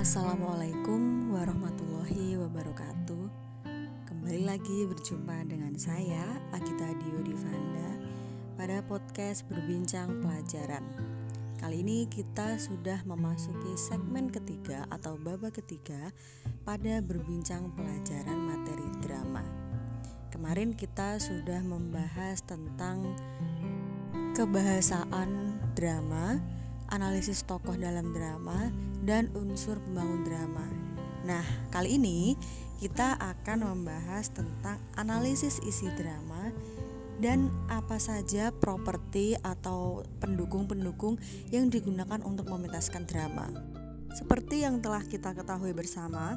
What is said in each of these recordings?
Assalamualaikum warahmatullahi wabarakatuh. Kembali lagi berjumpa dengan saya Agita Dio Divanda Pada podcast Berbincang Pelajaran. Kali ini kita sudah memasuki segmen ketiga atau babak ketiga Pada Berbincang Pelajaran Materi Drama. Kemarin kita sudah membahas tentang kebahasaan drama analisis tokoh dalam drama, dan unsur pembangun drama. Nah, kali ini kita akan membahas tentang analisis isi drama dan apa saja properti atau pendukung-pendukung yang digunakan untuk mementaskan drama. Seperti yang telah kita ketahui bersama,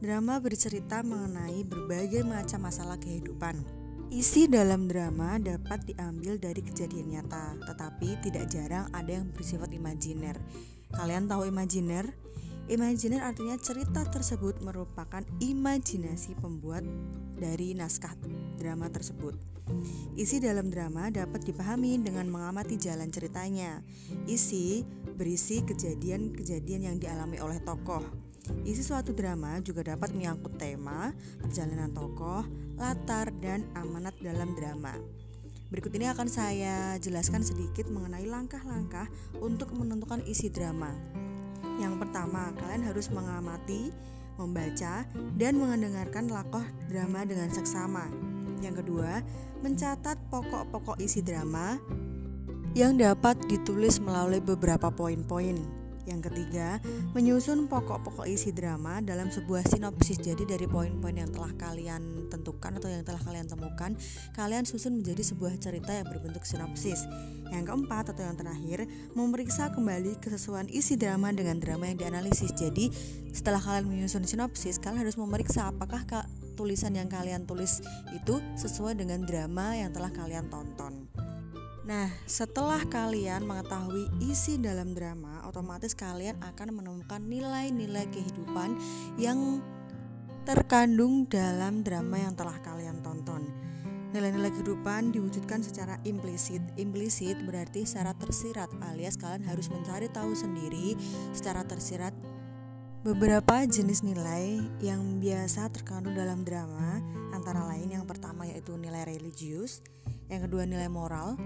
drama bercerita mengenai berbagai macam masalah kehidupan Isi dalam drama dapat diambil dari kejadian nyata, tetapi tidak jarang ada yang bersifat imajiner. Kalian tahu imajiner? Imajiner artinya cerita tersebut merupakan imajinasi pembuat dari naskah drama tersebut. Isi dalam drama dapat dipahami dengan mengamati jalan ceritanya. Isi berisi kejadian-kejadian yang dialami oleh tokoh. Isi suatu drama juga dapat menyangkut tema, perjalanan tokoh, latar, dan amanat dalam drama. Berikut ini akan saya jelaskan sedikit mengenai langkah-langkah untuk menentukan isi drama. Yang pertama, kalian harus mengamati, membaca, dan mendengarkan lakoh drama dengan seksama. Yang kedua, mencatat pokok-pokok isi drama yang dapat ditulis melalui beberapa poin-poin. Yang ketiga, menyusun pokok-pokok isi drama dalam sebuah sinopsis. Jadi dari poin-poin yang telah kalian tentukan atau yang telah kalian temukan, kalian susun menjadi sebuah cerita yang berbentuk sinopsis. Yang keempat atau yang terakhir, memeriksa kembali kesesuaian isi drama dengan drama yang dianalisis. Jadi, setelah kalian menyusun sinopsis, kalian harus memeriksa apakah tulisan yang kalian tulis itu sesuai dengan drama yang telah kalian tonton. Nah, setelah kalian mengetahui isi dalam drama, otomatis kalian akan menemukan nilai-nilai kehidupan yang terkandung dalam drama yang telah kalian tonton. Nilai-nilai kehidupan diwujudkan secara implisit. Implisit berarti secara tersirat, alias kalian harus mencari tahu sendiri secara tersirat beberapa jenis nilai yang biasa terkandung dalam drama, antara lain yang pertama yaitu nilai religius, yang kedua nilai moral,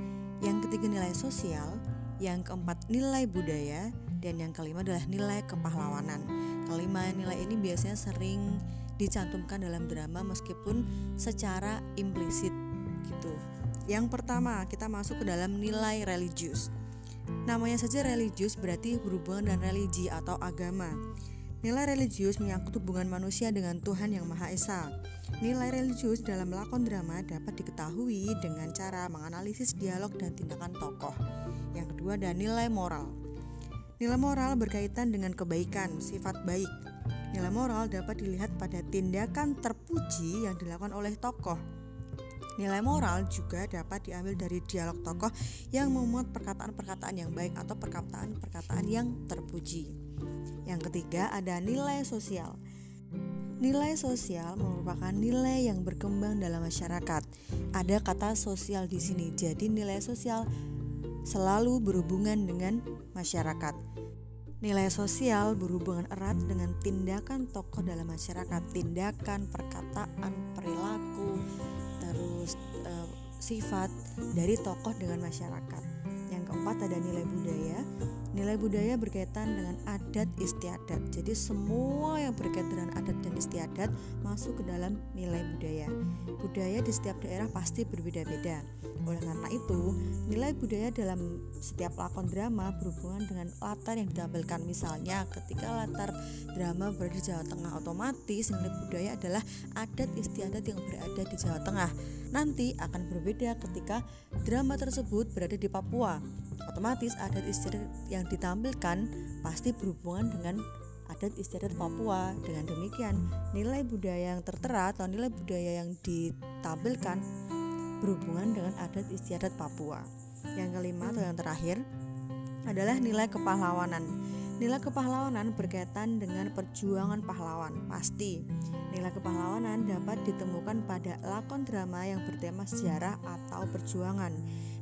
yang ketiga nilai sosial, yang keempat nilai budaya, dan yang kelima adalah nilai kepahlawanan. Kelima nilai ini biasanya sering dicantumkan dalam drama meskipun secara implisit gitu. Yang pertama, kita masuk ke dalam nilai religius. Namanya saja religius berarti berhubungan dengan religi atau agama. Nilai religius menyangkut hubungan manusia dengan Tuhan Yang Maha Esa. Nilai religius dalam lakon drama dapat diketahui dengan cara menganalisis dialog dan tindakan tokoh. Yang kedua ada nilai moral. Nilai moral berkaitan dengan kebaikan, sifat baik. Nilai moral dapat dilihat pada tindakan terpuji yang dilakukan oleh tokoh. Nilai moral juga dapat diambil dari dialog tokoh yang memuat perkataan-perkataan yang baik atau perkataan-perkataan yang terpuji. Yang ketiga ada nilai sosial. Nilai sosial merupakan nilai yang berkembang dalam masyarakat. Ada kata sosial di sini, jadi nilai sosial selalu berhubungan dengan masyarakat. Nilai sosial berhubungan erat dengan tindakan tokoh dalam masyarakat, tindakan, perkataan, perilaku, terus e, sifat dari tokoh dengan masyarakat. Yang keempat ada nilai budaya. Nilai budaya berkaitan dengan adat istiadat. Jadi semua yang berkaitan dengan adat dan istiadat masuk ke dalam nilai budaya. Budaya di setiap daerah pasti berbeda-beda. Oleh karena itu, nilai budaya dalam setiap lakon drama berhubungan dengan latar yang ditampilkan. Misalnya, ketika latar drama berada di Jawa Tengah, otomatis nilai budaya adalah adat istiadat yang berada di Jawa Tengah. Nanti akan berbeda ketika drama tersebut berada di Papua otomatis adat istiadat yang ditampilkan pasti berhubungan dengan adat istiadat Papua. Dengan demikian, nilai budaya yang tertera atau nilai budaya yang ditampilkan berhubungan dengan adat istiadat Papua. Yang kelima atau yang terakhir adalah nilai kepahlawanan. Nilai kepahlawanan berkaitan dengan perjuangan pahlawan. Pasti, nilai kepahlawanan dapat ditemukan pada lakon drama yang bertema sejarah atau perjuangan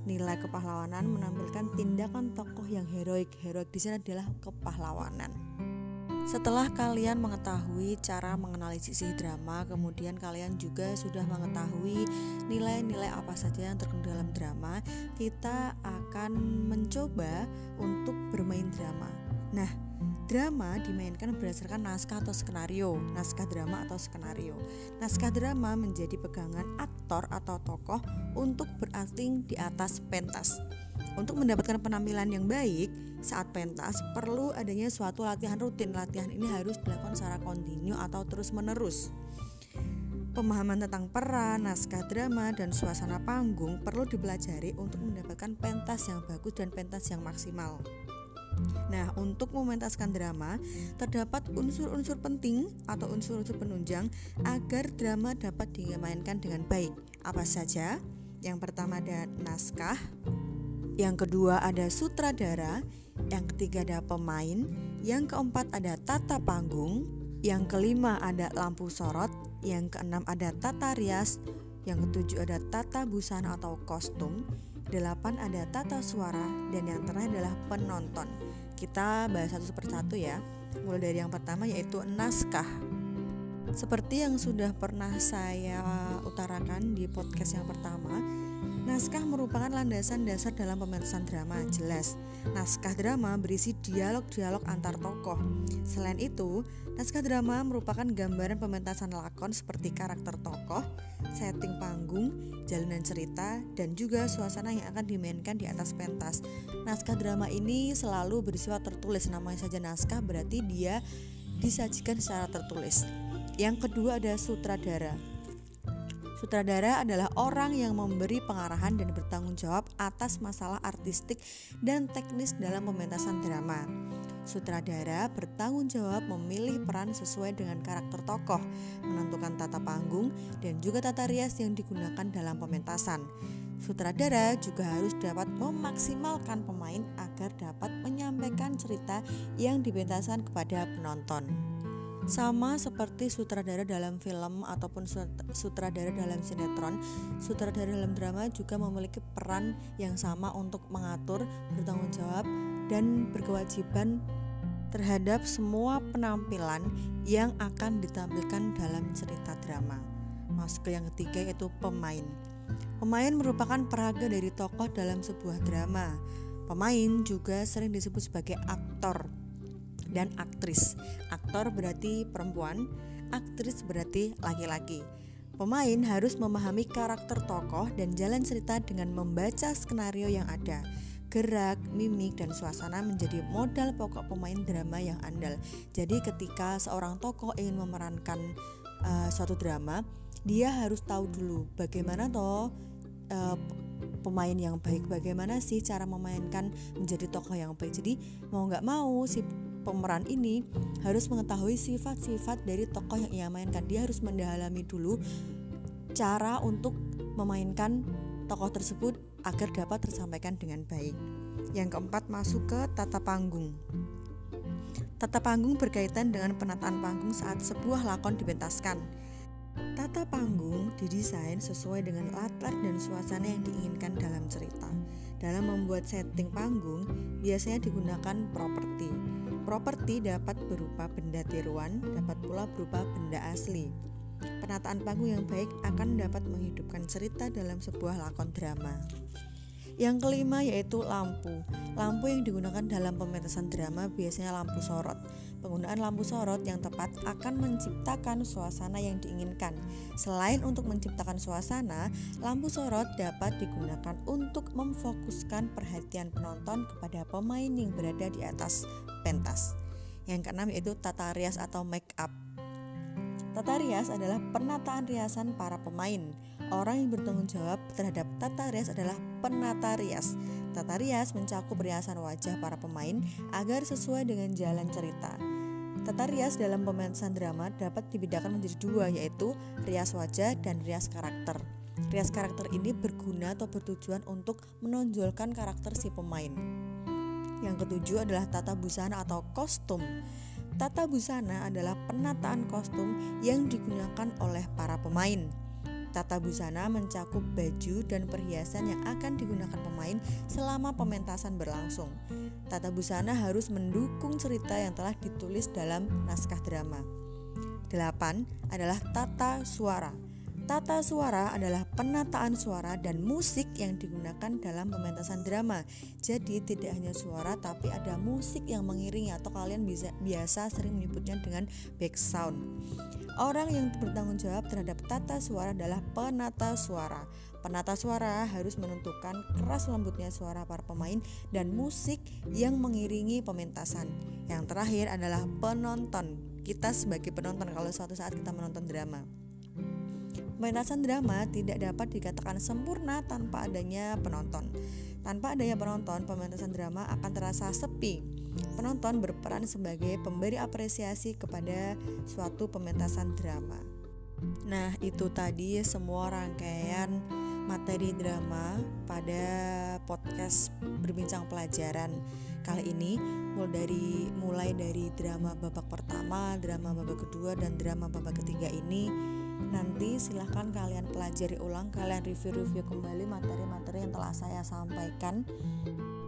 nilai kepahlawanan menampilkan tindakan tokoh yang heroik. Heroik di sini adalah kepahlawanan. Setelah kalian mengetahui cara menganalisis drama, kemudian kalian juga sudah mengetahui nilai-nilai apa saja yang terkandung dalam drama, kita akan mencoba untuk bermain drama. Nah, drama dimainkan berdasarkan naskah atau skenario, naskah drama atau skenario. Naskah drama menjadi pegangan aktor atau tokoh untuk berakting di atas pentas. Untuk mendapatkan penampilan yang baik saat pentas, perlu adanya suatu latihan rutin. Latihan ini harus dilakukan secara kontinu atau terus-menerus. Pemahaman tentang peran, naskah drama, dan suasana panggung perlu dipelajari untuk mendapatkan pentas yang bagus dan pentas yang maksimal. Nah, untuk mementaskan drama, terdapat unsur-unsur penting atau unsur-unsur penunjang agar drama dapat dimainkan dengan baik. Apa saja? Yang pertama ada naskah, yang kedua ada sutradara, yang ketiga ada pemain, yang keempat ada tata panggung, yang kelima ada lampu sorot, yang keenam ada tata rias, yang ketujuh ada tata busana atau kostum, delapan ada tata suara, dan yang terakhir adalah penonton. Kita bahas satu persatu ya. Mulai dari yang pertama yaitu naskah. Seperti yang sudah pernah saya utarakan di podcast yang pertama, Naskah merupakan landasan dasar dalam pementasan drama, jelas. Naskah drama berisi dialog-dialog antar tokoh. Selain itu, naskah drama merupakan gambaran pementasan lakon seperti karakter tokoh, setting panggung, jalanan cerita, dan juga suasana yang akan dimainkan di atas pentas. Naskah drama ini selalu bersifat tertulis, namanya saja naskah berarti dia disajikan secara tertulis. Yang kedua ada sutradara. Sutradara adalah orang yang memberi pengarahan dan bertanggung jawab atas masalah artistik dan teknis dalam pementasan drama. Sutradara bertanggung jawab memilih peran sesuai dengan karakter tokoh, menentukan tata panggung, dan juga tata rias yang digunakan dalam pementasan. Sutradara juga harus dapat memaksimalkan pemain agar dapat menyampaikan cerita yang dipentaskan kepada penonton. Sama seperti sutradara dalam film ataupun sutradara dalam sinetron, sutradara dalam drama juga memiliki peran yang sama untuk mengatur, bertanggung jawab, dan berkewajiban terhadap semua penampilan yang akan ditampilkan dalam cerita drama. Masuk ke yang ketiga yaitu pemain. Pemain merupakan peraga dari tokoh dalam sebuah drama. Pemain juga sering disebut sebagai aktor dan aktris. Aktor berarti perempuan, aktris berarti laki-laki. Pemain harus memahami karakter tokoh dan jalan cerita dengan membaca skenario yang ada. Gerak, mimik, dan suasana menjadi modal pokok pemain drama yang andal. Jadi, ketika seorang tokoh ingin memerankan uh, suatu drama, dia harus tahu dulu bagaimana toh uh, pemain yang baik bagaimana sih cara memainkan menjadi tokoh yang baik jadi mau nggak mau si pemeran ini harus mengetahui sifat-sifat dari tokoh yang ia mainkan. Dia harus mendalami dulu cara untuk memainkan tokoh tersebut agar dapat tersampaikan dengan baik. Yang keempat masuk ke tata panggung. Tata panggung berkaitan dengan penataan panggung saat sebuah lakon dipentaskan. Tata panggung didesain sesuai dengan latar dan suasana yang diinginkan dalam cerita. Dalam membuat setting panggung, biasanya digunakan properti. Properti dapat berupa benda tiruan, dapat pula berupa benda asli. Penataan panggung yang baik akan dapat menghidupkan cerita dalam sebuah lakon drama. Yang kelima yaitu lampu. Lampu yang digunakan dalam pementasan drama biasanya lampu sorot. Penggunaan lampu sorot yang tepat akan menciptakan suasana yang diinginkan. Selain untuk menciptakan suasana, lampu sorot dapat digunakan untuk memfokuskan perhatian penonton kepada pemain yang berada di atas pentas. Yang keenam yaitu tata rias atau make up. Tata rias adalah penataan riasan para pemain. Orang yang bertanggung jawab terhadap tata rias adalah penata rias. Tata rias mencakup riasan wajah para pemain agar sesuai dengan jalan cerita. Tata rias dalam pementasan drama dapat dibedakan menjadi dua yaitu rias wajah dan rias karakter. Rias karakter ini berguna atau bertujuan untuk menonjolkan karakter si pemain. Yang ketujuh adalah tata busana atau kostum. Tata busana adalah penataan kostum yang digunakan oleh para pemain. Tata busana mencakup baju dan perhiasan yang akan digunakan pemain selama pementasan berlangsung. Tata busana harus mendukung cerita yang telah ditulis dalam naskah drama. 8 adalah tata suara. Tata suara adalah penataan suara dan musik yang digunakan dalam pementasan drama. Jadi tidak hanya suara tapi ada musik yang mengiringi atau kalian bisa biasa sering menyebutnya dengan back sound. Orang yang bertanggung jawab terhadap tata suara adalah penata suara. Penata suara harus menentukan keras lembutnya suara para pemain dan musik yang mengiringi pementasan. Yang terakhir adalah penonton. Kita sebagai penonton kalau suatu saat kita menonton drama. Pementasan drama tidak dapat dikatakan sempurna tanpa adanya penonton. Tanpa adanya penonton, pementasan drama akan terasa sepi. Penonton berperan sebagai pemberi apresiasi kepada suatu pementasan drama. Nah, itu tadi semua rangkaian materi drama pada podcast berbincang pelajaran kali ini mulai dari mulai dari drama babak pertama, drama babak kedua dan drama babak ketiga ini Nanti silahkan kalian pelajari ulang, kalian review-review kembali materi-materi yang telah saya sampaikan.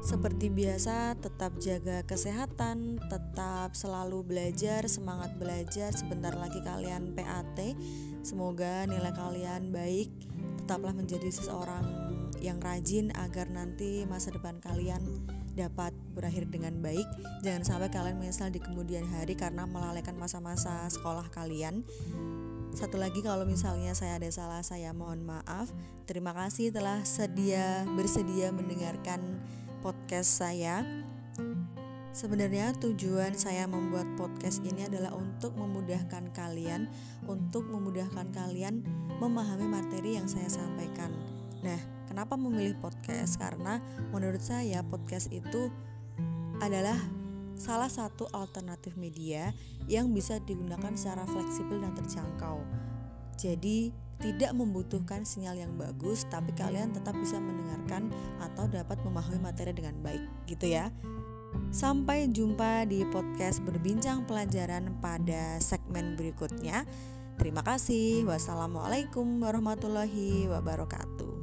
Seperti biasa, tetap jaga kesehatan, tetap selalu belajar, semangat belajar. Sebentar lagi kalian PAT. Semoga nilai kalian baik, tetaplah menjadi seseorang yang rajin agar nanti masa depan kalian dapat berakhir dengan baik. Jangan sampai kalian menyesal di kemudian hari karena melalaikan masa-masa sekolah kalian. Satu lagi kalau misalnya saya ada salah saya mohon maaf. Terima kasih telah sedia bersedia mendengarkan podcast saya. Sebenarnya tujuan saya membuat podcast ini adalah untuk memudahkan kalian, untuk memudahkan kalian memahami materi yang saya sampaikan. Nah, kenapa memilih podcast? Karena menurut saya podcast itu adalah salah satu alternatif media yang bisa digunakan secara fleksibel dan terjangkau. Jadi, tidak membutuhkan sinyal yang bagus, tapi kalian tetap bisa mendengarkan atau dapat memahami materi dengan baik, gitu ya. Sampai jumpa di podcast berbincang pelajaran pada segmen berikutnya. Terima kasih. Wassalamualaikum warahmatullahi wabarakatuh.